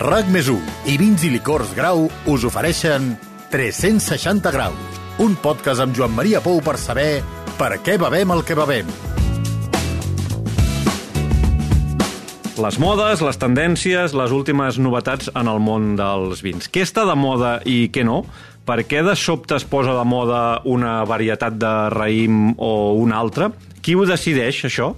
RAC més i Vins i Licors Grau us ofereixen 360 graus, un podcast amb Joan Maria Pou per saber per què bevem el que bevem. Les modes, les tendències, les últimes novetats en el món dels vins. Què està de moda i què no? Per què de sobte es posa de moda una varietat de raïm o una altra? Qui ho decideix, això?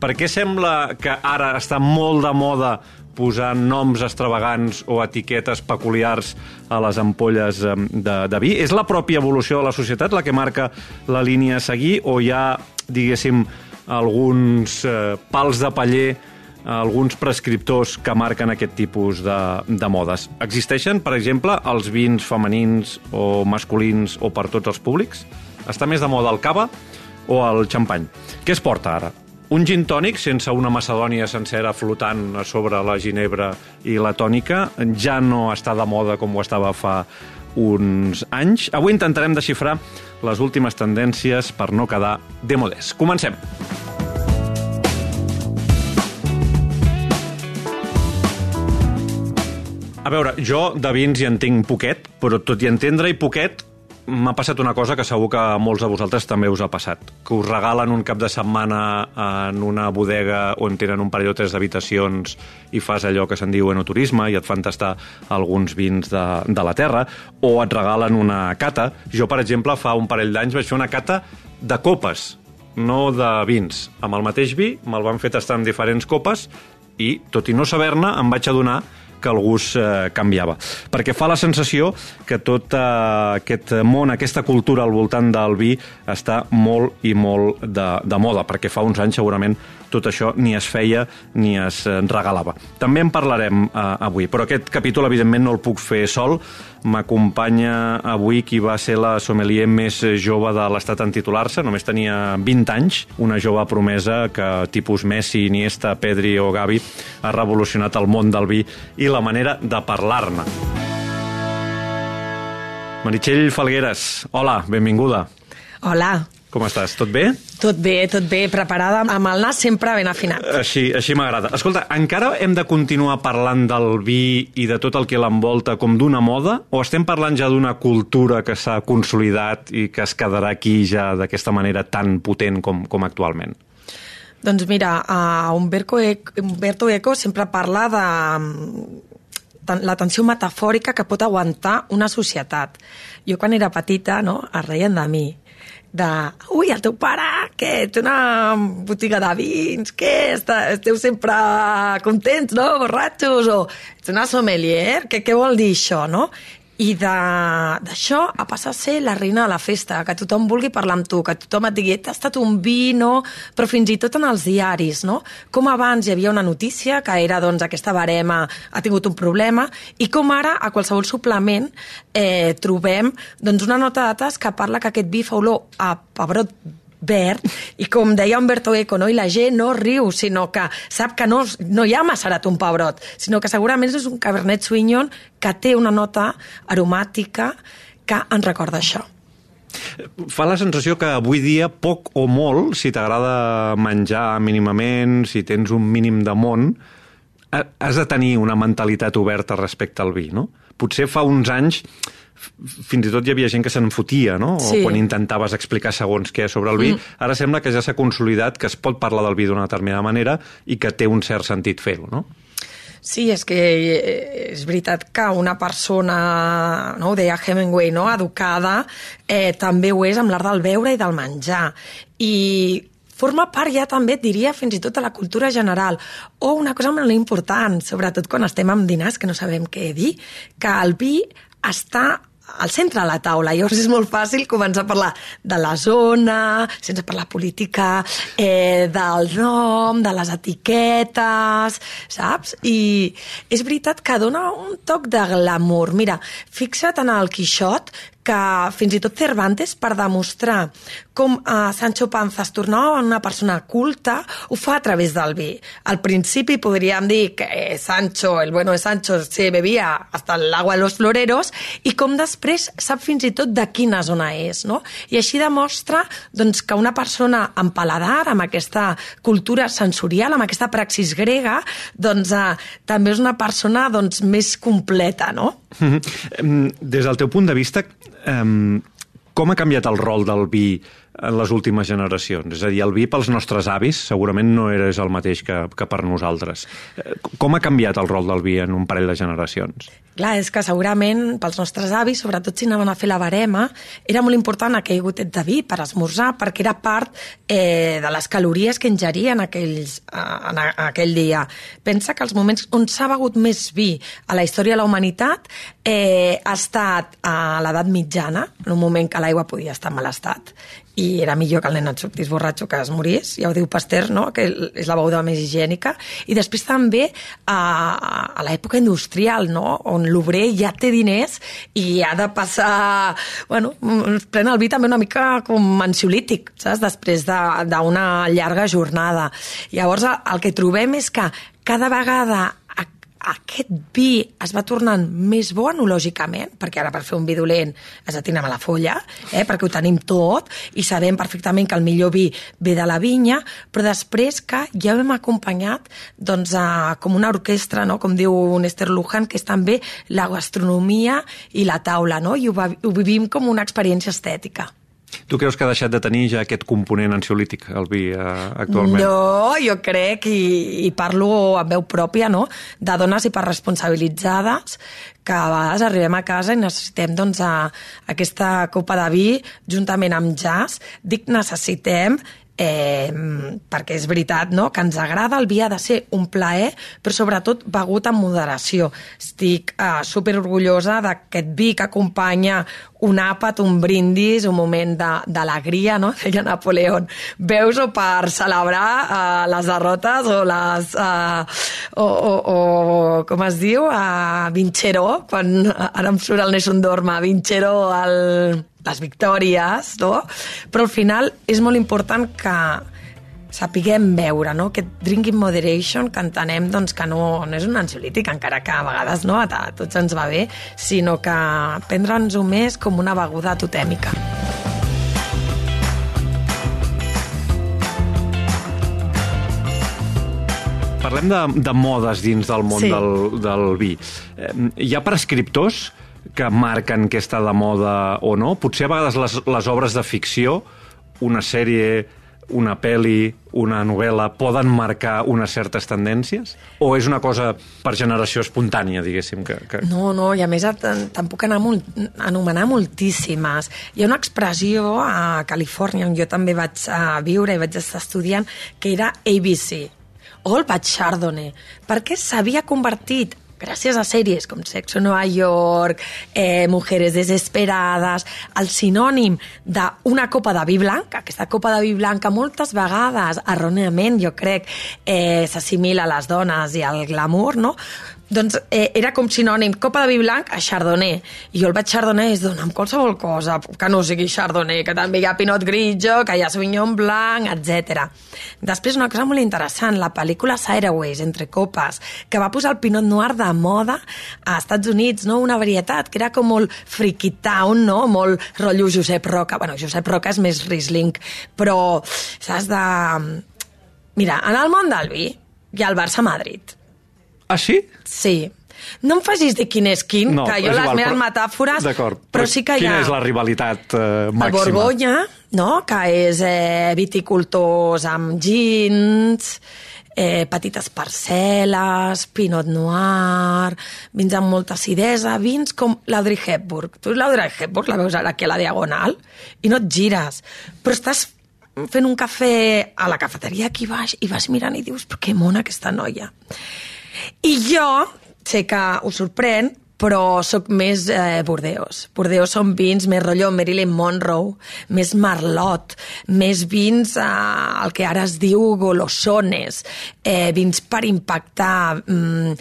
Per què sembla que ara està molt de moda posar noms extravagants o etiquetes peculiars a les ampolles de, de vi? És la pròpia evolució de la societat la que marca la línia a seguir o hi ha, diguéssim, alguns eh, pals de paller alguns prescriptors que marquen aquest tipus de, de modes. Existeixen, per exemple, els vins femenins o masculins o per tots els públics? Està més de moda el cava o el xampany? Què es porta ara? Un gin tònic sense una macedònia sencera flotant sobre la ginebra i la tònica ja no està de moda com ho estava fa uns anys. Avui intentarem desxifrar les últimes tendències per no quedar de modes. Comencem. A veure, jo de vins hi en tinc poquet, però tot i entendre-hi poquet, m'ha passat una cosa que segur que a molts de vosaltres també us ha passat, que us regalen un cap de setmana en una bodega on tenen un parell o tres d'habitacions i fas allò que se'n diu enoturisme i et fan tastar alguns vins de, de la terra, o et regalen una cata. Jo, per exemple, fa un parell d'anys vaig fer una cata de copes, no de vins. Amb el mateix vi me'l van fer tastar en diferents copes i, tot i no saber-ne, em vaig adonar que el gust eh, canviava. Perquè fa la sensació que tot eh, aquest món, aquesta cultura al voltant del vi està molt i molt de, de moda, perquè fa uns anys segurament tot això ni es feia ni es eh, regalava. També en parlarem eh, avui, però aquest capítol evidentment no el puc fer sol. M'acompanya avui qui va ser la sommelier més jove de l'estat en titular-se, només tenia 20 anys, una jove promesa que tipus Messi, Iniesta, Pedri o Gavi ha revolucionat el món del vi i la manera de parlar-ne. Meritxell Falgueres, hola, benvinguda. Hola. Com estàs? Tot bé? Tot bé, tot bé. Preparada amb el nas sempre ben afinat. Així, així m'agrada. Escolta, encara hem de continuar parlant del vi i de tot el que l'envolta com d'una moda? O estem parlant ja d'una cultura que s'ha consolidat i que es quedarà aquí ja d'aquesta manera tan potent com, com actualment? Doncs mira, uh, Umberto, Eco, Umberto Eco sempre parla de la tensió metafòrica que pot aguantar una societat. Jo quan era petita, no, es reien de mi de, ui, el teu pare, què, té una botiga de vins, què, esteu sempre contents, no?, borratxos, o ets una sommelier, què, què vol dir això, no? I d'això a passar a ser la reina de la festa, que tothom vulgui parlar amb tu, que tothom et digui, t'ha estat un vi, no? Però fins i tot en els diaris, no? Com abans hi havia una notícia, que era, doncs, aquesta barema ha tingut un problema, i com ara, a qualsevol suplement, eh, trobem, doncs, una nota de dates que parla que aquest vi fa olor a pebrot verd, i com deia Umberto Eco, no? i la gent no riu, sinó que sap que no, no hi ha massarat un pebrot, sinó que segurament és un Cabernet Sauvignon que té una nota aromàtica que ens recorda això. Fa la sensació que avui dia, poc o molt, si t'agrada menjar mínimament, si tens un mínim de món, has de tenir una mentalitat oberta respecte al vi, no? Potser fa uns anys fins i tot hi havia gent que se'n fotia, no? Sí. O quan intentaves explicar segons què sobre el vi. Mm. Ara sembla que ja s'ha consolidat que es pot parlar del vi d'una determinada manera i que té un cert sentit fer-ho, no? Sí, és que eh, és veritat que una persona, no, ho deia Hemingway, no, educada, eh, també ho és amb l'art del beure i del menjar. I forma part ja també, diria, fins i tot de la cultura general. O una cosa molt important, sobretot quan estem amb dinars que no sabem què dir, que el vi està al centre de la taula. Llavors és molt fàcil començar a parlar de la zona, sense parlar política, eh, del nom, de les etiquetes, saps? I és veritat que dona un toc de glamour. Mira, fixa't en el Quixot, que fins i tot Cervantes, per demostrar com uh, Sancho Panza es tornava una persona culta, ho fa a través del vi. Al principi podríem dir que eh, Sancho, el bueno de Sancho, se bevia hasta el agua de los floreros i com després sap fins i tot de quina zona és, no? I així demostra doncs, que una persona amb paladar, amb aquesta cultura sensorial, amb aquesta praxis grega, doncs uh, també és una persona doncs, més completa, no? Des del teu punt de vista, um, com ha canviat el rol del vi en les últimes generacions. És a dir, el vi pels nostres avis segurament no era el mateix que, que per nosaltres. Eh, com ha canviat el rol del vi en un parell de generacions? Clar, és que segurament pels nostres avis, sobretot si anaven a fer la barema, era molt important aquell gotet de vi per esmorzar, perquè era part eh, de les calories que ingerien aquells, eh, en aquell dia. Pensa que els moments on s'ha begut més vi a la història de la humanitat eh, ha estat a l'edat mitjana, en un moment que l'aigua podia estar en mal estat i era millor que el nen et sortís borratxo que es morís, ja ho diu Pasteur, no? que és la beguda més higiènica, i després també a, a l'època industrial, no? on l'obrer ja té diners i ha de passar... Bueno, pren el vi també una mica com ansiolític, saps? Després d'una de, llarga jornada. Llavors, el que trobem és que cada vegada aquest vi es va tornant més bo enològicament, perquè ara per fer un vi dolent es atinem a la folla, eh, perquè ho tenim tot i sabem perfectament que el millor vi ve de la vinya, però després que ja hem acompanyat doncs, a, com una orquestra, no? com diu Néstor Luján, que és també la gastronomia i la taula, no? i ho, ho vivim com una experiència estètica. Tu creus que ha deixat de tenir ja aquest component ansiolític, el vi, eh, actualment? No, jo crec, i, i parlo amb veu pròpia, no?, de dones hiperresponsabilitzades que a vegades arribem a casa i necessitem doncs, a, aquesta copa de vi juntament amb jazz. Dic necessitem eh, perquè és veritat no? que ens agrada, el vi ha de ser un plaer, però sobretot begut amb moderació. Estic eh, super orgullosa d'aquest vi que acompanya un àpat, un brindis, un moment d'alegria, no? Deia Napoleón. Veus-ho per celebrar eh, les derrotes o les... Eh, o, o, o, com es diu? Uh, Vincheró, quan ara em surt el Nessun Dorma, Vincheró, el les victòries, no? Però al final és molt important que sapiguem veure, no? Aquest drink in moderation, que entenem doncs, que no, no és un ansiolític, encara que a vegades no, a, tots ens va bé, sinó que prendre'ns-ho més com una beguda totèmica. Parlem de, de modes dins del món sí. del, del vi. Hi ha prescriptors que marquen què està de moda o no? Potser a vegades les, les obres de ficció, una sèrie, una pel·li, una novel·la, poden marcar unes certes tendències? O és una cosa per generació espontània, diguéssim? Que, que... No, no, i a més te'n puc anar molt, anomenar moltíssimes. Hi ha una expressió a Califòrnia, on jo també vaig a viure i vaig estar estudiant, que era ABC, All But Chardonnay, perquè s'havia convertit gràcies a sèries com Sexo Nueva York, eh, Mujeres Desesperades, el sinònim d'una copa de vi blanc, aquesta copa de vi blanca moltes vegades, erròniament, jo crec, eh, s'assimila a les dones i al glamour, no? Doncs eh, era com sinònim copa de vi blanc a chardonnay i jo el vaig chardonnay és dona'm qualsevol cosa que no sigui chardonnay, que també hi ha pinot grigio que hi ha sauvignon blanc, etc. Després una cosa molt interessant la pel·lícula Sideways, Entre copes que va posar el pinot noir de moda a Estats Units, no? una varietat que era com molt freaky town, no? molt rotllo Josep Roca, bueno, Josep Roca és més Riesling però saps de... Mira, en el món del vi hi ha el Barça-Madrid Ah, sí? Sí. No em facis dir quin és quin, no, que jo les igual, meves però, metàfores... D'acord, però, però sí que quina ha... és la rivalitat eh, màxima? El Borgonya, no?, que és eh, viticultors amb gins, eh, petites parcel·les, pinot noir, vins amb molta acidesa, vins com l'Audrey Hepburn. Tu l'Audrey Hepburn la veus ara aquí a la Diagonal i no et gires, però estàs fent un cafè a la cafeteria aquí baix i vas mirant i dius, però que mona aquesta noia. I jo, sé que us sorprèn, però sóc més eh, Bordeus. Bordeus són vins més rotllo Marilyn Monroe, més Marlot, més vins eh, el que ara es diu golosones, eh, vins per impactar, mm,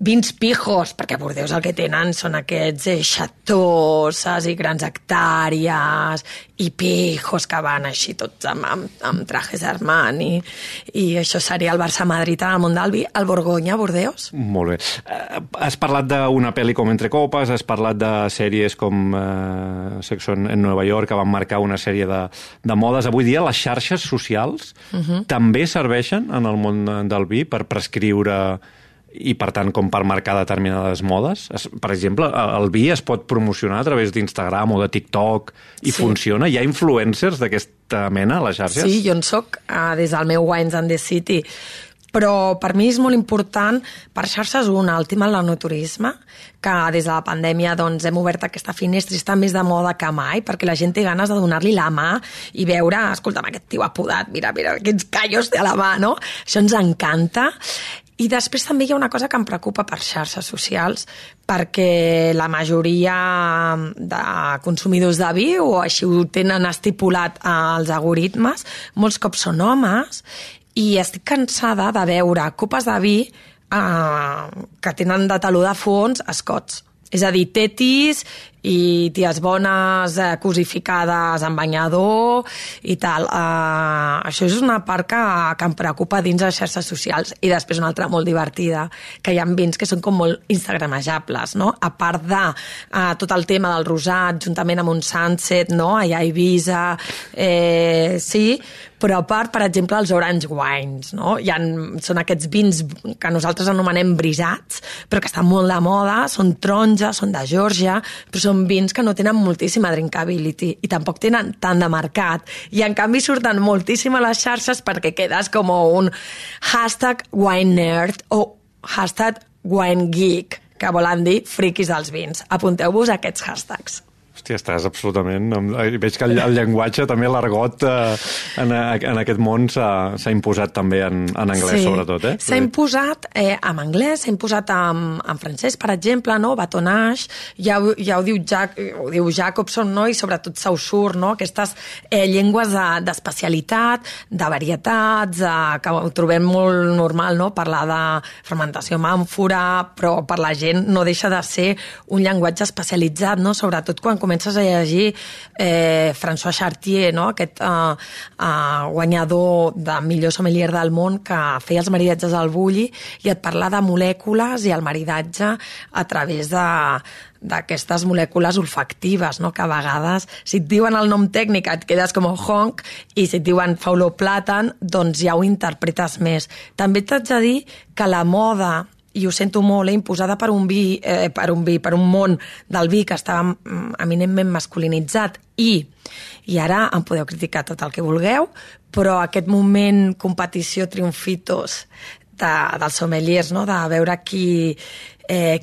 vins pijos, perquè a Bordeus el que tenen són aquests eh, xatós, i grans hectàrees, i pijos que van així tots amb, amb, amb trajes Armani, i això seria el Barça-Madrid en el món del vi, el Borgonya, Bordeus. Molt bé. Eh, has parlat d'una pel·li com Entre Copes, has parlat de sèries com eh, Sexo en, en Nova York, que van marcar una sèrie de, de modes. Avui dia les xarxes socials uh Mhm. -huh. també serveixen en el món del vi per prescriure i, per tant, com per marcar determinades modes. Es, per exemple, el vi es pot promocionar a través d'Instagram o de TikTok i Sí. funciona? Hi ha influencers d'aquesta mena a les xarxes? Sí, jo en soc uh, des del meu Wines and the City, però per mi és molt important, per xarxes una, el tema del naturisme, que des de la pandèmia doncs, hem obert aquesta finestra i està més de moda que mai, perquè la gent té ganes de donar-li la mà i veure, escolta'm, aquest tio ha podat, mira, mira, quins callos té a la mà, no? Això ens encanta. I després també hi ha una cosa que em preocupa per xarxes socials, perquè la majoria de consumidors de vi, o així ho tenen estipulat als algoritmes, molts cops són homes, i estic cansada de veure copes de vi eh, que tenen de taló de fons escots. És a dir, tetis i ties bones eh, cosificades en banyador i tal. Uh, això és una part que, que em preocupa dins les xarxes socials. I després una altra molt divertida, que hi ha vins que són com molt instagramajables, no? A part de uh, tot el tema del rosat, juntament amb un sunset, no? Allà a Ibiza, eh, sí, però a part, per exemple, els orange wines, no? Hi ha, són aquests vins que nosaltres anomenem brisats, però que estan molt de moda, són taronja, són de Georgia, però són vins que no tenen moltíssima drinkability i tampoc tenen tant de mercat. I en canvi surten moltíssim a les xarxes perquè quedes com un hashtag wine nerd o hashtag wine geek, que volen dir friquis dels vins. Apunteu-vos aquests hashtags. Hòstia, estàs absolutament... Veig que el, el llenguatge, també l'argot, eh, en, en aquest món s'ha imposat també en, en anglès, sí. sobretot, eh? S'ha imposat eh, en anglès, s'ha imposat en, en francès, per exemple, no? Batonage, ja, ja ho, diu Jac, ho diu Jacobson, no? I sobretot Saussure, no? Aquestes eh, llengües de- d'especialitat, de, de varietats, eh, que ho trobem molt normal, no? Parlar de fermentació amb àmfora, però per la gent no deixa de ser un llenguatge especialitzat, no? Sobretot quan comences a llegir eh, François Chartier, no? aquest eh, eh, guanyador de millor sommelier del món que feia els maridatges al bulli i et parla de molècules i el maridatge a través de d'aquestes molècules olfactives, no? que a vegades, si et diuen el nom tècnic et quedes com honk, i si et diuen fauloplàtan, doncs ja ho interpretes més. També t'haig de dir que la moda i ho sento molt, eh, imposada per un vi, eh, per un vi, per un món del vi que estava mm, eminentment masculinitzat i, i ara em podeu criticar tot el que vulgueu, però aquest moment competició triomfitos de, dels sommeliers, no? de veure qui, eh,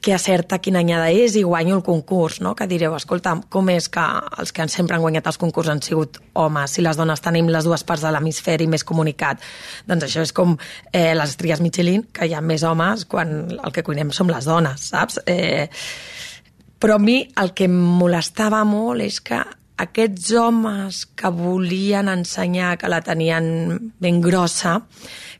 qui acerta quina anyada és i guanyo el concurs, no? que direu, escolta, com és que els que sempre han guanyat els concurs han sigut homes, si les dones tenim les dues parts de l'hemisferi més comunicat? Doncs això és com eh, les estrelles Michelin, que hi ha més homes quan el que cuinem som les dones, saps? Eh, però a mi el que em molestava molt és que aquests homes que volien ensenyar que la tenien ben grossa,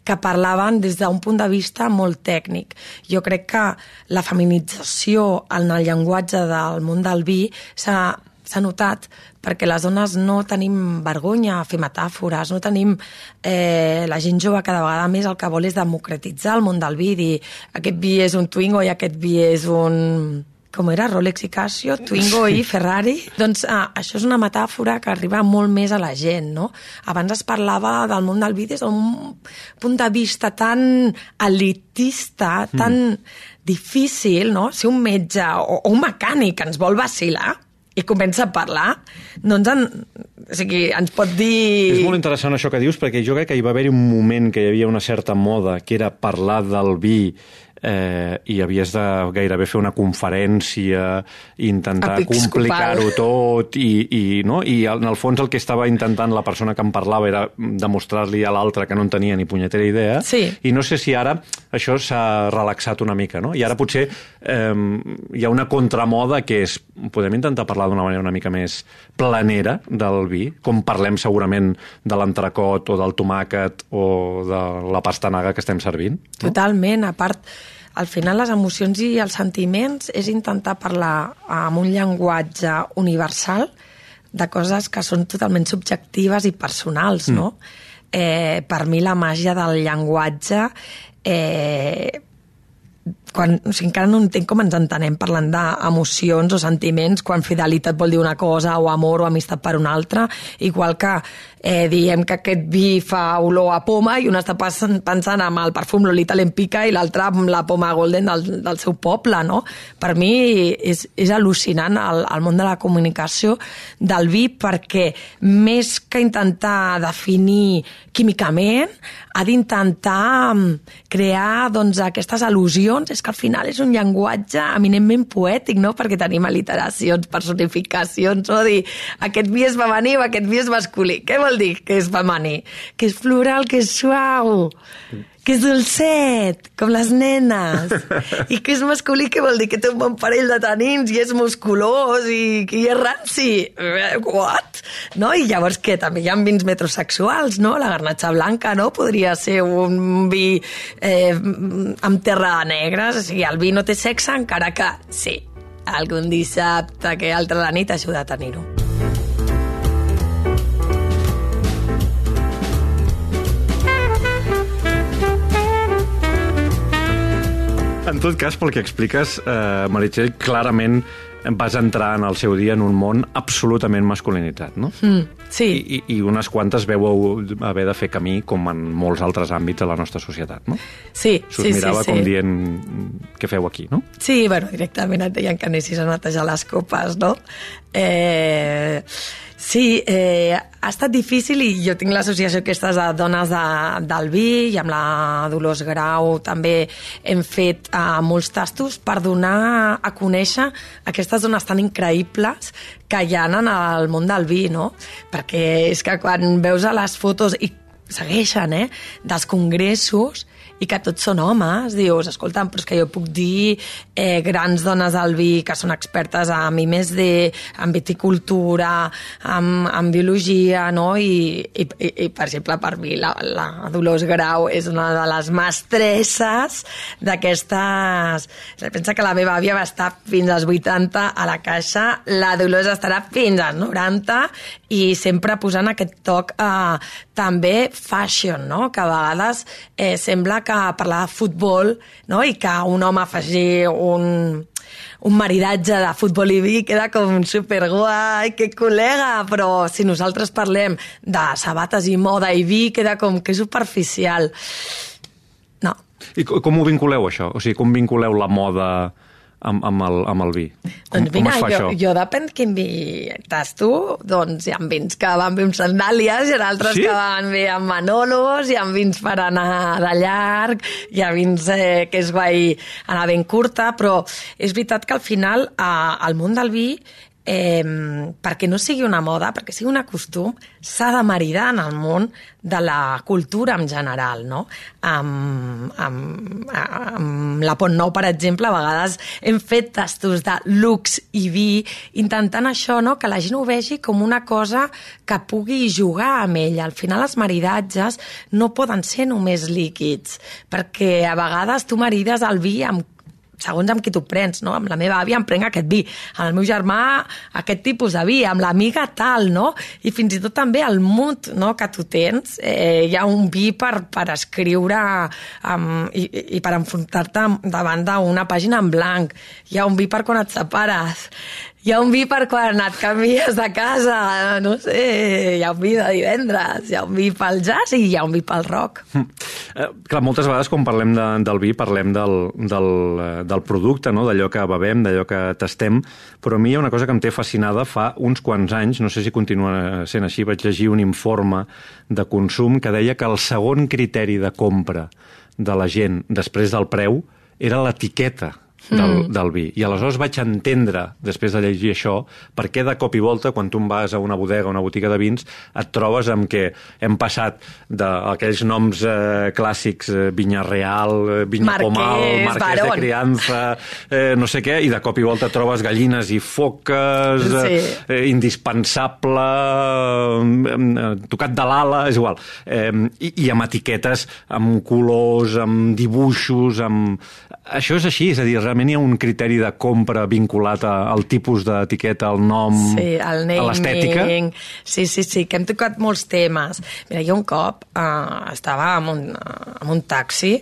que parlaven des d'un punt de vista molt tècnic. Jo crec que la feminització en el llenguatge del món del vi s'ha s'ha notat perquè les dones no tenim vergonya a fer metàfores, no tenim... Eh, la gent jove cada vegada més el que vol és democratitzar el món del vi, dir aquest vi és un Twingo i aquest vi és un com era, Rolex i Casio, Twingo i Ferrari. Doncs ah, això és una metàfora que arriba molt més a la gent, no? Abans es parlava del món del vi des d'un punt de vista tan elitista, tan difícil, no? Si un metge o, o un mecànic ens vol vacilar i comença a parlar, no ens, en, o sigui, ens pot dir... És molt interessant això que dius, perquè jo crec que hi va haver un moment que hi havia una certa moda, que era parlar del vi eh, i havies de gairebé fer una conferència, intentar Episcopal. complicar-ho tot, i, i, no? i en el fons el que estava intentant la persona que em parlava era demostrar-li a l'altre que no en tenia ni punyetera idea, Sí. i no sé si ara això s'ha relaxat una mica, no? I ara potser eh, hi ha una contramoda que és, podem intentar parlar d'una manera una mica més planera del vi, com parlem segurament de l'entrecot o del tomàquet o de la pastanaga que estem servint. No? Totalment, a part, al final les emocions i els sentiments és intentar parlar amb un llenguatge universal de coses que són totalment subjectives i personals, no? Eh, per mi la màgia del llenguatge eh, quan, o sigui, encara no entenc com ens entenem parlant d'emocions o sentiments quan fidelitat vol dir una cosa o amor o amistat per una altra, igual que eh, diem que aquest vi fa olor a poma i un està pensant, pensant amb el perfum Lolita Lempica i l'altre amb la poma golden del, del seu poble, no? Per mi és, és al·lucinant el, el món de la comunicació del vi perquè més que intentar definir químicament, ha d'intentar mm, crear doncs, aquestes al·lusions. És que al final és un llenguatge eminentment poètic, no? perquè tenim al·literacions, personificacions, o dir aquest vi és femení o aquest vi és masculí. Què vol dir que és femení? Que és floral, que és suau, que és dolcet, com les nenes. I que és masculí, què vol dir? Que té un bon parell de tanins i és musculós i que hi és ranci. Eh, What? No? I llavors què? També hi ha vins metrosexuals, no? La garnatxa blanca, no? Podria ser un vi eh, amb terra negres, o sigui, el vi no té sexe, encara que sí, algun dissabte que altre a la nit ajuda a tenir-ho. En tot cas, pel que expliques, eh, Meritxell, clarament vas entrar en el seu dia en un món absolutament masculinitzat, no? Mm, sí. I, i unes quantes veu haver de fer camí com en molts altres àmbits de la nostra societat, no? Sí, sí, sí, mirava sí. com dient què feu aquí, no? Sí, bueno, directament et deien que anessis a netejar les copes, no? Eh, sí, eh, ha estat difícil i jo tinc l'associació aquestes de dones de, del vi i amb la Dolors Grau també hem fet eh, molts tastos per donar a conèixer aquestes dones tan increïbles que hi ha en el món del vi, no? Perquè és que quan veus a les fotos i segueixen, eh, dels congressos i que tots són homes, dius, escolta, però és que jo puc dir eh, grans dones del vi que són expertes en I més D, en viticultura, en, en biologia, no? I, i, i, i, per exemple, per mi la, la Dolors Grau és una de les mestresses d'aquestes... Pensa que la meva àvia va estar fins als 80 a la caixa, la Dolors estarà fins als 90 i sempre posant aquest toc eh, també fashion, no? que a vegades eh, sembla que parlar de futbol no? i que un home faci un, un maridatge de futbol i vi queda com superguai, que col·lega, però si nosaltres parlem de sabates i moda i vi queda com que superficial. No, I co- com ho vinculeu, això? O sigui, com vinculeu la moda amb, amb, el, amb el vi? Com, doncs mira, com es fa jo, això? jo depèn quin vi tasto, doncs hi ha vins que van bé amb sandàlies, hi ha altres Sí? que van bé amb manolos, hi ha vins per anar de llarg, hi ha vins eh, que és guai anar ben curta, però és veritat que al final eh, el món del vi eh, perquè no sigui una moda, perquè sigui un costum, s'ha de maridar en el món de la cultura en general, no? Amb, amb, amb la Pont Nou, per exemple, a vegades hem fet tastos de lux i vi, intentant això, no?, que la gent ho vegi com una cosa que pugui jugar amb ella. Al final els maridatges no poden ser només líquids, perquè a vegades tu marides el vi amb segons amb qui tu prens, no? Amb la meva àvia em prenc aquest vi, amb el meu germà aquest tipus de vi, amb l'amiga tal, no? I fins i tot també el mood no? que tu tens. Eh, hi ha un vi per, per escriure um, i, i per enfrontar-te davant d'una pàgina en blanc. Hi ha un vi per quan et separes. Hi ha un vi per quan et canvies de casa, no sé, hi ha un vi de divendres, hi ha un vi pel jazz i hi ha un vi pel rock. Eh, clar, moltes vegades quan parlem de, del vi parlem del, del, eh, del producte, no? d'allò que bevem, d'allò que tastem, però a mi hi ha una cosa que em té fascinada fa uns quants anys, no sé si continua sent així, vaig llegir un informe de consum que deia que el segon criteri de compra de la gent després del preu era l'etiqueta del, mm. del vi. I aleshores vaig entendre, després de llegir això, per què de cop i volta, quan tu vas a una bodega, a una botiga de vins, et trobes amb que hem passat d'aquells noms eh, clàssics, eh, Vinya Real, eh, Vinya Marquès, Pomal, Marquès Barón. de Crianza, eh, no sé què, i de cop i volta trobes gallines i foques, Sí. eh, eh, indispensable, eh, eh, tocat de l'ala, és igual. Eh, i, I amb etiquetes, amb colors, amb dibuixos, amb... Això és així, és a dir, realment hi ha un criteri de compra vinculat a, al tipus d'etiqueta, al nom, Sí, el a l'estètica. naming... Sí, sí, sí, que hem tocat molts temes. Mira, jo un cop uh, estava en un, en un taxi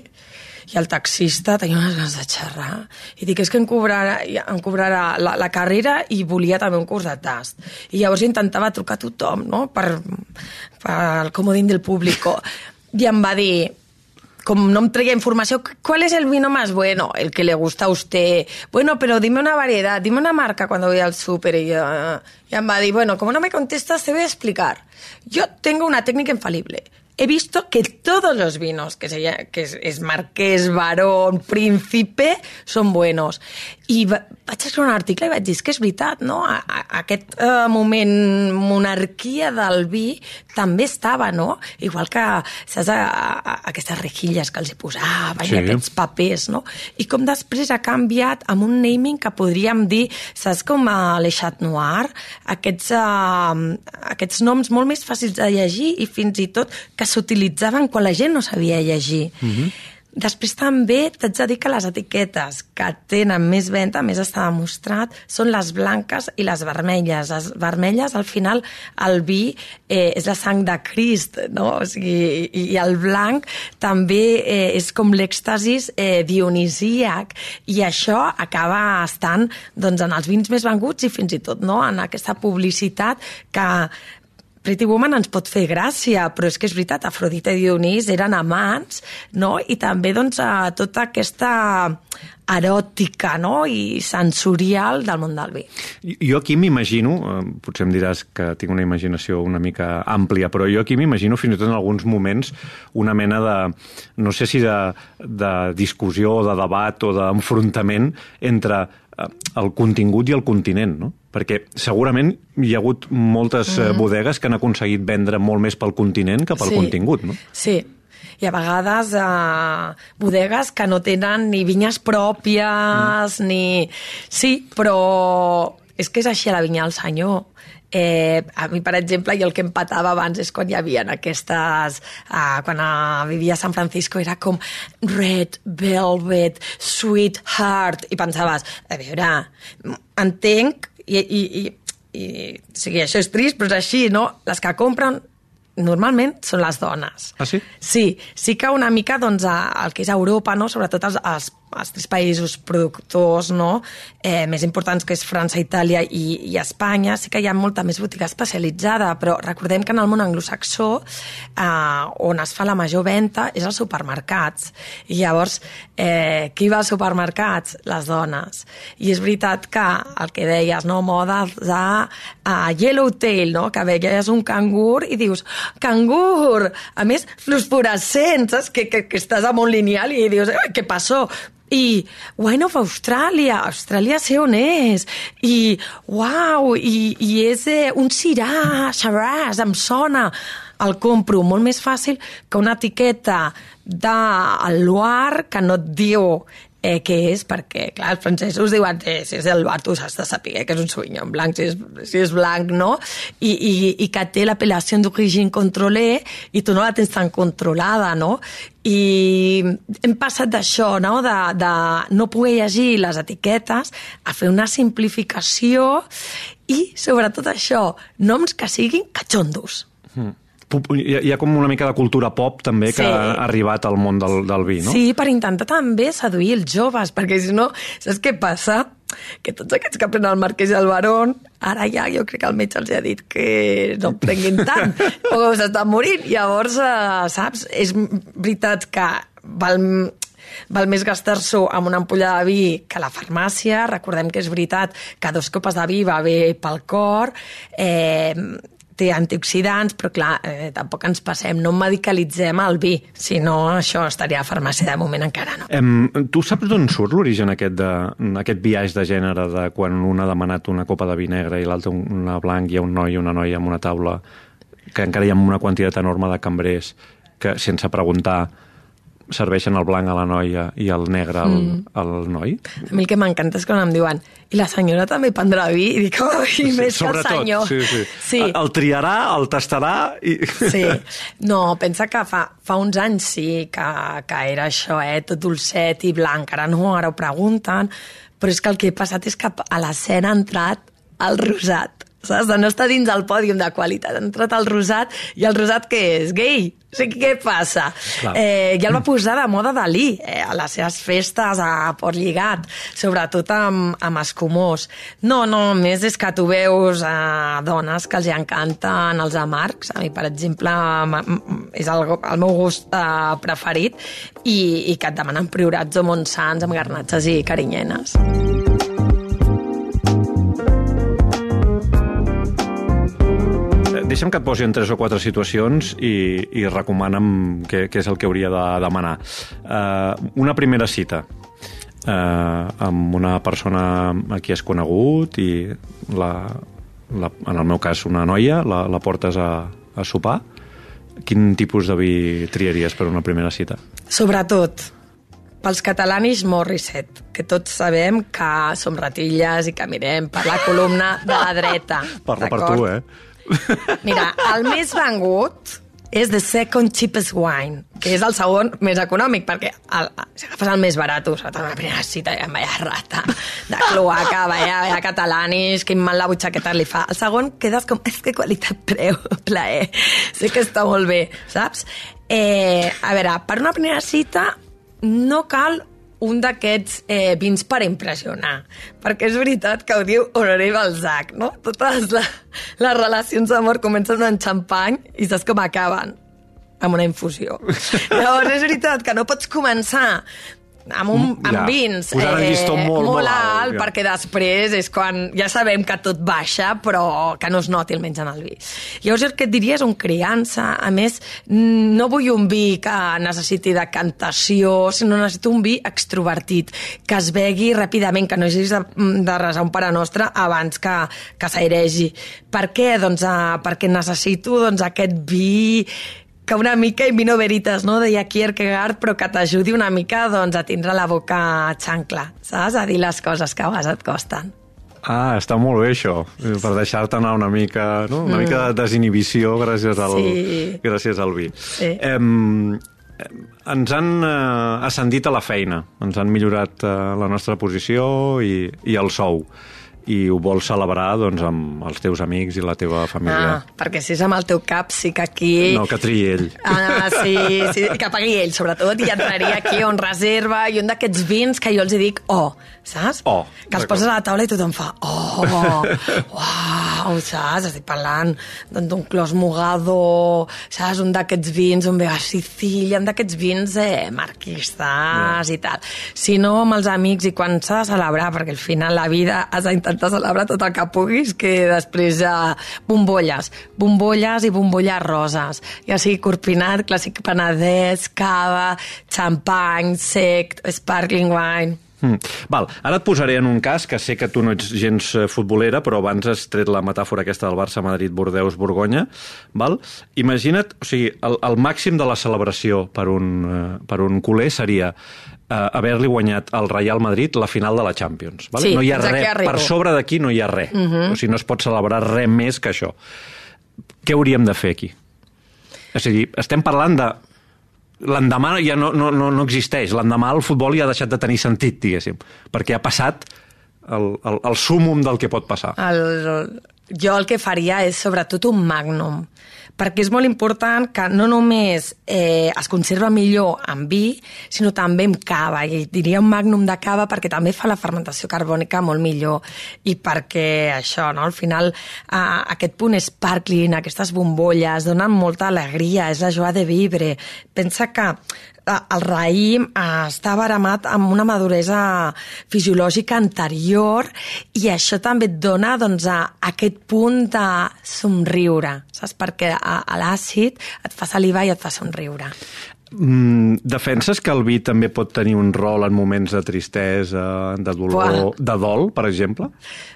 i el taxista tenia unes ganes de xerrar i dic, és que em cobrarà, em cobrarà la, la carrera i volia també un curs de tast. I llavors intentava trucar a tothom, no?, per, per el comodín del público. I em va dir, como no me traía información, ¿cuál es el vino más bueno? El que le gusta a usted. Bueno, pero dime una variedad, dime una marca cuando voy al súper. Y ya, ya me bueno, como no me contestas, te voy a explicar. Yo tengo una técnica infalible. He visto que todos los vinos, que, se, que es, es marqués, barón, príncipe, són buenos. I va, vaig escriure un article i vaig dir, que és veritat, no? A, a, aquest uh, moment monarquia del vi també estava, no? Igual que, saps, a, a, aquestes rejilles que els hi posaven Sí. i aquests papers, no? I com després ha canviat amb un naming que podríem dir, saps, com a Le Chat Noir, aquests, uh, aquests noms molt més fàcils de llegir i fins i tot que s'utilitzaven quan la gent no sabia llegir. Mm -hmm. Després també t'haig de dir que les etiquetes que tenen més venda, més està demostrat, són les blanques i les vermelles. Les vermelles, al final, el vi eh, és la sang de Crist, no? O sigui, i, i el blanc també eh, és com l'èxtasis eh, dionisíac i això acaba estant doncs, en els vins més venguts i fins i tot no? en aquesta publicitat que Pretty Woman ens pot fer gràcia, però és que és veritat, Afrodita i Dionís eren amants, no? I també, doncs, a tota aquesta eròtica, no?, i sensorial del món del vi. Jo aquí m'imagino, eh, potser em diràs que tinc una imaginació una mica àmplia, però jo aquí m'imagino fins i tot en alguns moments una mena de, no sé si de, de discussió o de debat o d'enfrontament entre eh, el contingut i el continent, no? Perquè segurament hi ha hagut moltes mm. bodegues que han aconseguit vendre molt més pel continent que pel contingut, no? Sí, i a vegades eh, bodegues que no tenen ni vinyes pròpies, mm. ni... Sí, però és que és així a la vinya del senyor. Eh, a mi, per exemple, jo el que em patava abans és quan hi havia aquestes... Eh, quan eh, vivia a San Francisco era com Red Velvet, Sweetheart, i pensaves, a veure, entenc, i, i, i, i o sigui, això és trist, però és així, no? Les que compren normalment són les dones. Ah, sí? Sí, sí que una mica doncs, el que és Europa, no? sobretot els, els, els tres països productors no? eh, més importants, que és França, Itàlia i, i Espanya, sí que hi ha molta més botiga especialitzada, però recordem que en el món anglosaxó, eh, on es fa la major venda, és als supermercats. I llavors, eh, qui va als supermercats? Les dones. I és veritat que el que deies, no? moda de uh, Yellowtail, no? que veies un cangur i dius, cangur! A més, fluorescent, saps? Que, que, que estàs amb un lineal i dius, "Eh, què passó? I Wine of Australia, Austràlia sé on és. I, uau, i, i és eh, un cirà, Shiraz, em sona. El compro molt més fàcil que una etiqueta del Loire que no et diu eh, què és, perquè, clar, els francesos diuen eh, si és Loire tu has de saber que és un Sauvignon blanc, si és, si és blanc, no? I, i, i que té l'apel·lació d'origine controlé i tu no la tens tan controlada, no? I hem passat d'això, no? De, de no poder llegir les etiquetes a fer una simplificació i, sobretot això, noms que siguin catxondos. Pu- Hi ha, hi ha com una mica de cultura pop també que Sí. ha arribat al món del, del vi, no? Sí, per intentar també seduir els joves, perquè si no, saps què passa? Que tots aquests que prenen el Marquès i el Barón, ara ja jo crec que el metge els ha dit que no prenguin tant, o s'estan morint. Llavors, eh, saps, és veritat que val, val més gastar-s'ho amb una ampolla de vi que a la farmàcia. Recordem que és veritat que dos copes de vi va bé pel cor. Eh, té antioxidants, però clar, eh, tampoc ens passem, no medicalitzem el vi, si no això estaria a farmàcia de moment encara no. Em, tu saps d'on surt l'origen aquest, de, aquest viatge de gènere de quan un ha demanat una copa de vi negre i l'altre una blanc, ha un noi i una noia amb una taula que encara hi ha una quantitat enorme de cambrers que sense preguntar serveixen el blanc a la noia i el negre al, mm. al noi? A mi el que m'encanta és quan em diuen i la senyora també prendrà vi? I dic, oh, i sí, més que el senyor. Sí, sí. sí. El, el triarà, el tastarà... I... Sí. No, pensa que fa, fa uns anys sí que, que era això, eh? tot dolcet i blanc. Ara no, ara ho pregunten. Però és que el que he passat és que a l'escena ha entrat el rosat saps? De no estar dins el pòdium de qualitat. Ha entrat el rosat, i el rosat què és? Gay? O sigui, què passa? Eh, ja el va posar de moda Dalí eh, a les seves festes a Port Lligat, sobretot amb, amb escumós. No, no, més és que tu veus eh, dones que els encanten els amargs. A mi, per exemple, és el, el meu gust eh, preferit i, i que et demanen priorats o montsants amb garnatges i carinyenes. Deixa'm que et posi en tres o quatre situacions i, i recomana'm què, què és el que hauria de demanar. Uh, una primera cita uh, amb una persona a qui has conegut i la, la, en el meu cas una noia, la, la portes a, a sopar. Quin tipus de vi triaries per una primera cita? Sobretot, pels catalanis Morissette, que tots sabem que som ratilles i que mirem per la columna de la dreta. Parla per tu, eh? Mira, el més vengut és The Second Cheapest Wine, que és el segon més econòmic, perquè el, si agafes el més barat, sobretot la primera cita, ja vaya rata de cloaca, vaya, vaya catalanis, quin mal la butxaqueta li fa. El segon quedes com, és que qualitat-preu, plaer. Sé que està molt bé, saps? Eh, a veure, per una primera cita no cal un d'aquests eh, vins per impressionar. Perquè és veritat que ho diu Honoré Balzac, no? Totes la, les relacions d'amor comencen amb xampany i saps com acaben? amb una infusió. Llavors, és veritat que no pots començar amb, un, amb ja. vins eh, molt, molt alt, alt ja. perquè després és quan ja sabem que tot baixa però que no es noti almenys en el vi llavors el que et diria és un criança a més no vull un vi que necessiti de cantació sinó necessito un vi extrovertit que es begui ràpidament que no hagis de, de resar un pare nostre abans que, que s'airegi per què? Doncs, uh, perquè necessito doncs, aquest vi que una mica in vino veritas, no? deia Kierkegaard, però que t'ajudi una mica doncs, a tindre la boca xancla, saps? A dir les coses que a vegades et costen. Ah, està molt bé això, per deixar-te anar una mica, no? una mm. mica de desinhibició gràcies al, sí. gràcies al vi. Sí. Em, ens han eh, ascendit a la feina, ens han millorat eh, la nostra posició i, i el sou i ho vols celebrar doncs, amb els teus amics i la teva família. Ah, perquè si és amb el teu cap, sí que aquí... No, que triï ell. Ah, sí, sí, que pagui ell, sobretot, i entraria aquí on reserva, i un d'aquests vins que jo els dic, oh, saps? Oh, que els poses a la taula i tothom fa, oh, uau, saps? Estic parlant doncs, d'un clos mogado, saps? Un d'aquests vins on ve a Sicília, un d'aquests vins eh, marquistes yeah. i tal. Si no, amb els amics, i quan s'ha de celebrar, perquè al final la vida has d'intentar celebrar tot el que puguis, que després eh, bombolles, bombolles i bombolles roses, ja sigui corpinat, clàssic penedès, cava, xampany, sec, sparkling wine Mm. Val, ara et posaré en un cas que sé que tu no ets gens eh, futbolera, però abans has tret la metàfora aquesta del Barça, Madrid, Bordeus, Borgonya. Val? Imagina't, o sigui, el, el màxim de la celebració per un, uh, per un culer seria uh, haver-li guanyat al Real Madrid la final de la Champions. Val? Sí, no hi ha res, per sobre d'aquí no hi ha res. Uh mhm. -huh. O sigui, no es pot celebrar res més que això. Què hauríem de fer aquí? És a dir, estem parlant de l'endemà ja no, no, no, no existeix. L'endemà el futbol ja ha deixat de tenir sentit, diguéssim, perquè ha passat el, el, el súmum del que pot passar. El, jo el que faria és sobretot un magnum perquè és molt important que no només eh, es conserva millor amb vi, sinó també amb cava, i diria un magnum de cava perquè també fa la fermentació carbònica molt millor, i perquè això, no? al final, eh, aquest punt sparkling, aquestes bombolles, donen molta alegria, és la joie de vibre. Pensa que el raïm està baramat amb una maduresa fisiològica anterior i això també et dona doncs, a aquest punt de somriure, saps? Perquè l'àcid et fa saliva i et fa somriure. Mm, defenses que el vi també pot tenir un rol en moments de tristesa, de dolor, Buah. de dol, per exemple?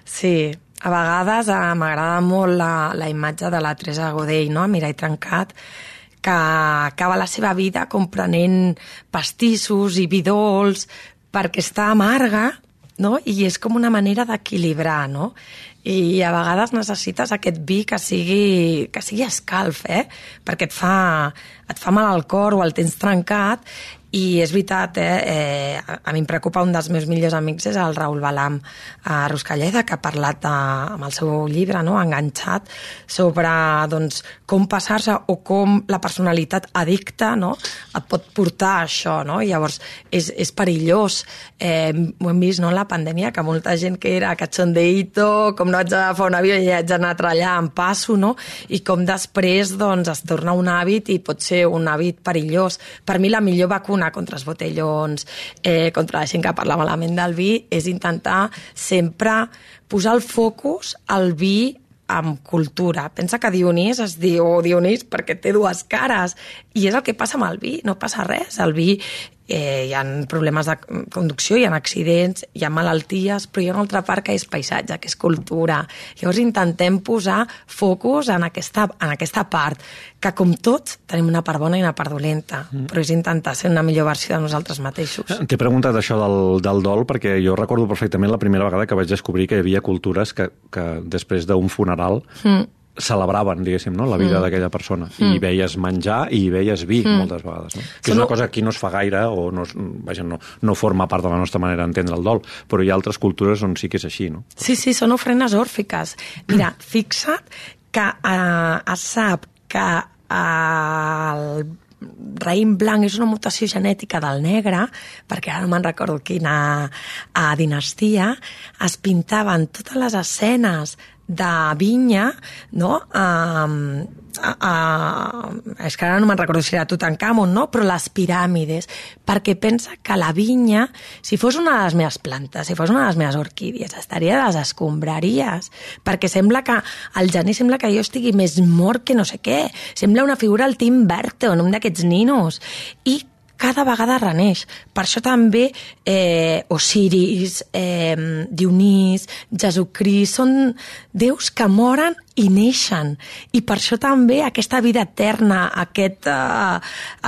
Sí, a vegades eh, m'agrada molt la, la imatge de la Teresa Godell, no? Mirall trencat, que acaba la seva vida comprenent pastissos i vidols perquè està amarga, no? I és com una manera d'equilibrar, no? I a vegades necessites aquest vi que sigui, que sigui escalf, eh? Perquè et fa, et fa mal al cor o el tens trencat i és veritat, eh, eh, a mi em preocupa un dels meus millors amics és el Raül Balam a Ruscalleda, que ha parlat de, amb el seu llibre, no?, enganxat, sobre doncs, com passar-se o com la personalitat addicta no? et pot portar a això. No? I llavors, és, és perillós. Eh, ho hem vist no? la pandèmia, que molta gent que era cachondeito, com no haig d'agafar un avió i haig d'anar a treballar en passo, no? i com després doncs, es torna un hàbit i pot ser un hàbit perillós. Per mi la millor vacuna vacuna contra els botellons, eh, contra la gent que parla malament del vi, és intentar sempre posar el focus al vi amb cultura. Pensa que Dionís es diu Dionís perquè té dues cares i és el que passa amb el vi, no passa res. El vi eh, hi ha problemes de conducció, hi ha accidents, hi ha malalties, però hi ha una altra part que és paisatge, que és cultura. Llavors intentem posar focus en aquesta, en aquesta part, que com tots tenim una part bona i una part dolenta, mm. però és intentar ser una millor versió de nosaltres mateixos. T'he preguntat això del, del dol perquè jo recordo perfectament la primera vegada que vaig descobrir que hi havia cultures que, que després d'un funeral mm celebraven, diguéssim, no? la vida mm. d'aquella persona. Mm. I veies menjar i veies vi, mm. moltes vegades. No? Que és una cosa que aquí no es fa gaire, o no, vaja, no, no forma part de la nostra manera d'entendre el dol, però hi ha altres cultures on sí que és així, no? Sí, sí, són ofrenes òrfiques. Mira, fixa't que eh, es sap que eh, el raïm blanc és una mutació genètica del negre, perquè ara no me'n recordo quina a dinastia, es pintaven totes les escenes de vinya, no? Um, a, a, és que ara no me'n recordo si era Tutankamon, no? però les piràmides, perquè pensa que la vinya, si fos una de les meves plantes, si fos una de les meves orquídies, estaria de les escombraries, perquè sembla que el gener sembla que jo estigui més mort que no sé què, sembla una figura al Tim Burton, un d'aquests ninos, i cada vegada reneix. Per això també eh, Osiris, eh, Dionís, Jesucrist, són déus que moren i neixen. I per això també aquesta vida eterna, aquest, eh,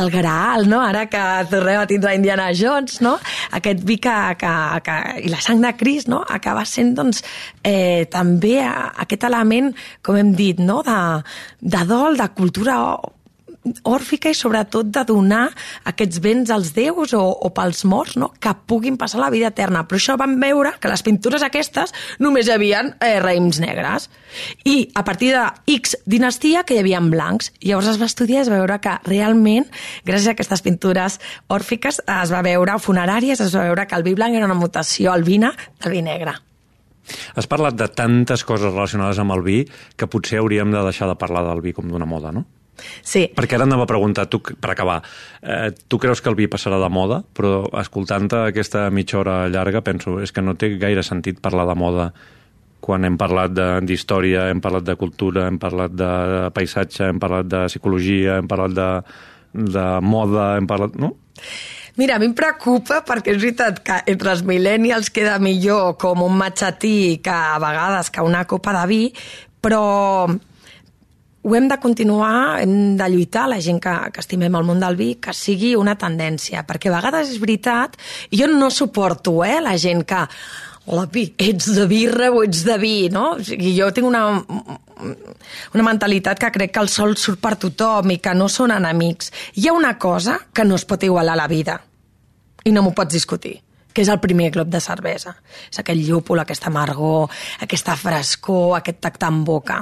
el Graal, no? ara que tornem a tindre Indiana Jones, no? aquest vi que, que, que, i la sang de Crist no? acaba sent doncs, eh, també aquest element, com hem dit, no? de, de dol, de cultura òrfica i sobretot de donar aquests béns als déus o, o pels morts, no? que puguin passar la vida eterna. Però això vam veure que les pintures aquestes només hi havia eh, raïms negres. I a partir de X dinastia que hi havia blancs. Llavors es va estudiar i es va veure que realment, gràcies a aquestes pintures òrfiques, es va veure funeràries, es va veure que el vi blanc era una mutació albina del vi negre. Has parlat de tantes coses relacionades amb el vi que potser hauríem de deixar de parlar del vi com d'una moda, no? Sí. Perquè ara anava a preguntar, tu, per acabar, eh, tu creus que el vi passarà de moda? Però escoltant aquesta mitja hora llarga penso, és que no té gaire sentit parlar de moda quan hem parlat d'història, hem parlat de cultura, hem parlat de paisatge, hem parlat de psicologia, hem parlat de, de moda, hem parlat... No? Mira, a mi em preocupa perquè és veritat que entre els millennials queda millor com un matxatí que a vegades que una copa de vi, però ho hem de continuar, hem de lluitar, la gent que, que estimem el món del vi, que sigui una tendència, perquè a vegades és veritat, jo no suporto eh, la gent que hola, vi, ets de birra o ets de vi, no? O sigui, jo tinc una, una mentalitat que crec que el sol surt per tothom i que no són enemics. Hi ha una cosa que no es pot igualar a la vida i no m'ho pots discutir que és el primer glob de cervesa. És aquell llúpol, aquesta amargor, aquesta frescor, aquest tacte en boca.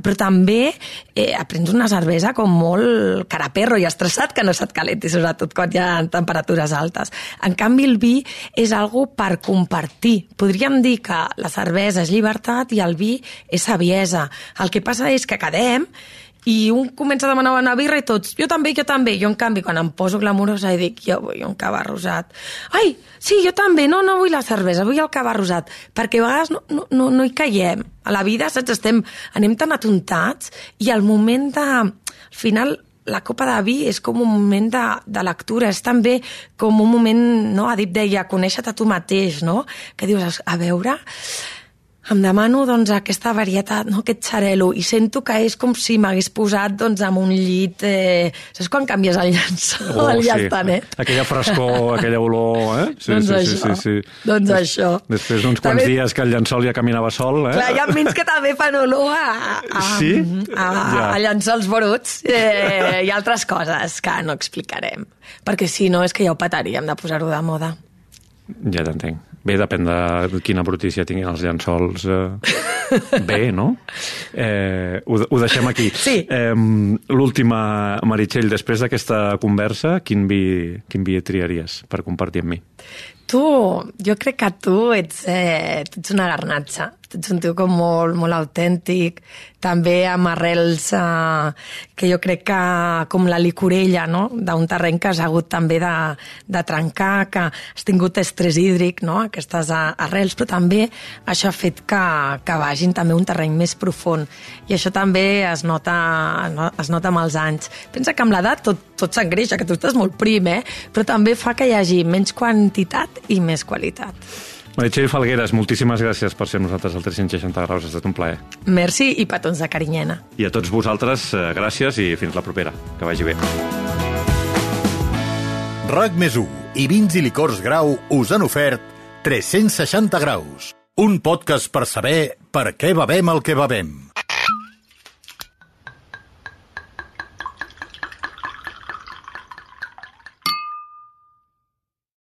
Però també eh, aprens una cervesa com molt caraperro i estressat que no se't calenti, sobretot quan hi ha temperatures altes. En canvi, el vi és algo per compartir. Podríem dir que la cervesa és llibertat i el vi és saviesa. El que passa és que quedem i un comença a demanar una birra i tots, jo també, jo també. Jo, en canvi, quan em poso glamurosa i dic, jo vull un cava rosat. Ai, sí, jo també, no, no vull la cervesa, vull el cava rosat. Perquè a vegades no, no, no, no hi caiem. A la vida, saps, estem, anem tan atontats i al moment de... Al final, la copa de vi és com un moment de, de lectura, és també com un moment, no? Adip deia, conèixer-te tu mateix, no? Que dius, a veure, em demano doncs, aquesta varietat, no? aquest xarelo, i sento que és com si m'hagués posat doncs, amb un llit... Eh... Saps quan canvies el llençol? Oh, el sí. llastanet? Aquella frescor, aquella olor, eh? Sí, doncs sí, això. sí, sí, sí. Doncs això. Després d'uns quants També- dies que el llençol ja caminava sol, eh? Clar, hi ha vins que també fan olor a, a, Sí? a, a, Ja. a llençols bruts eh, i altres coses que no explicarem. Perquè si no és que ja ho petaríem de posar-ho de moda. Ja t'entenc. Bé, depèn de quina brutícia tinguin els llençols. Eh... Bé, no? Eh, ho, ho deixem aquí. Sí. Eh, L'última, Meritxell, després d'aquesta conversa, quin vi, quin vi triaries per compartir amb mi? Tu, jo crec que tu ets, eh, tu ets una garnatxa. Ets un tio com molt, molt autèntic, també amb arrels eh, que jo crec que com la licorella, no? d'un terreny que has hagut també de, de trencar, que has tingut estrès hídric, no? aquestes eh, arrels, però també això ha fet que, que vagin també un terreny més profund. I això també es nota, no- es nota amb els anys. Pensa que amb l'edat tot, tot s'engreixa, que tu estàs molt prim, eh? però també fa que hi hagi menys quantitat i més qualitat. Meritxell Falgueres, moltíssimes gràcies per ser amb nosaltres al 360 graus. Ha estat un plaer. Merci i petons de carinyena. I a tots vosaltres, eh, gràcies i fins la propera. Que vagi bé. RAC més 1 i vins i licors grau us han ofert 360 graus. Un podcast per saber per què bevem el que bevem.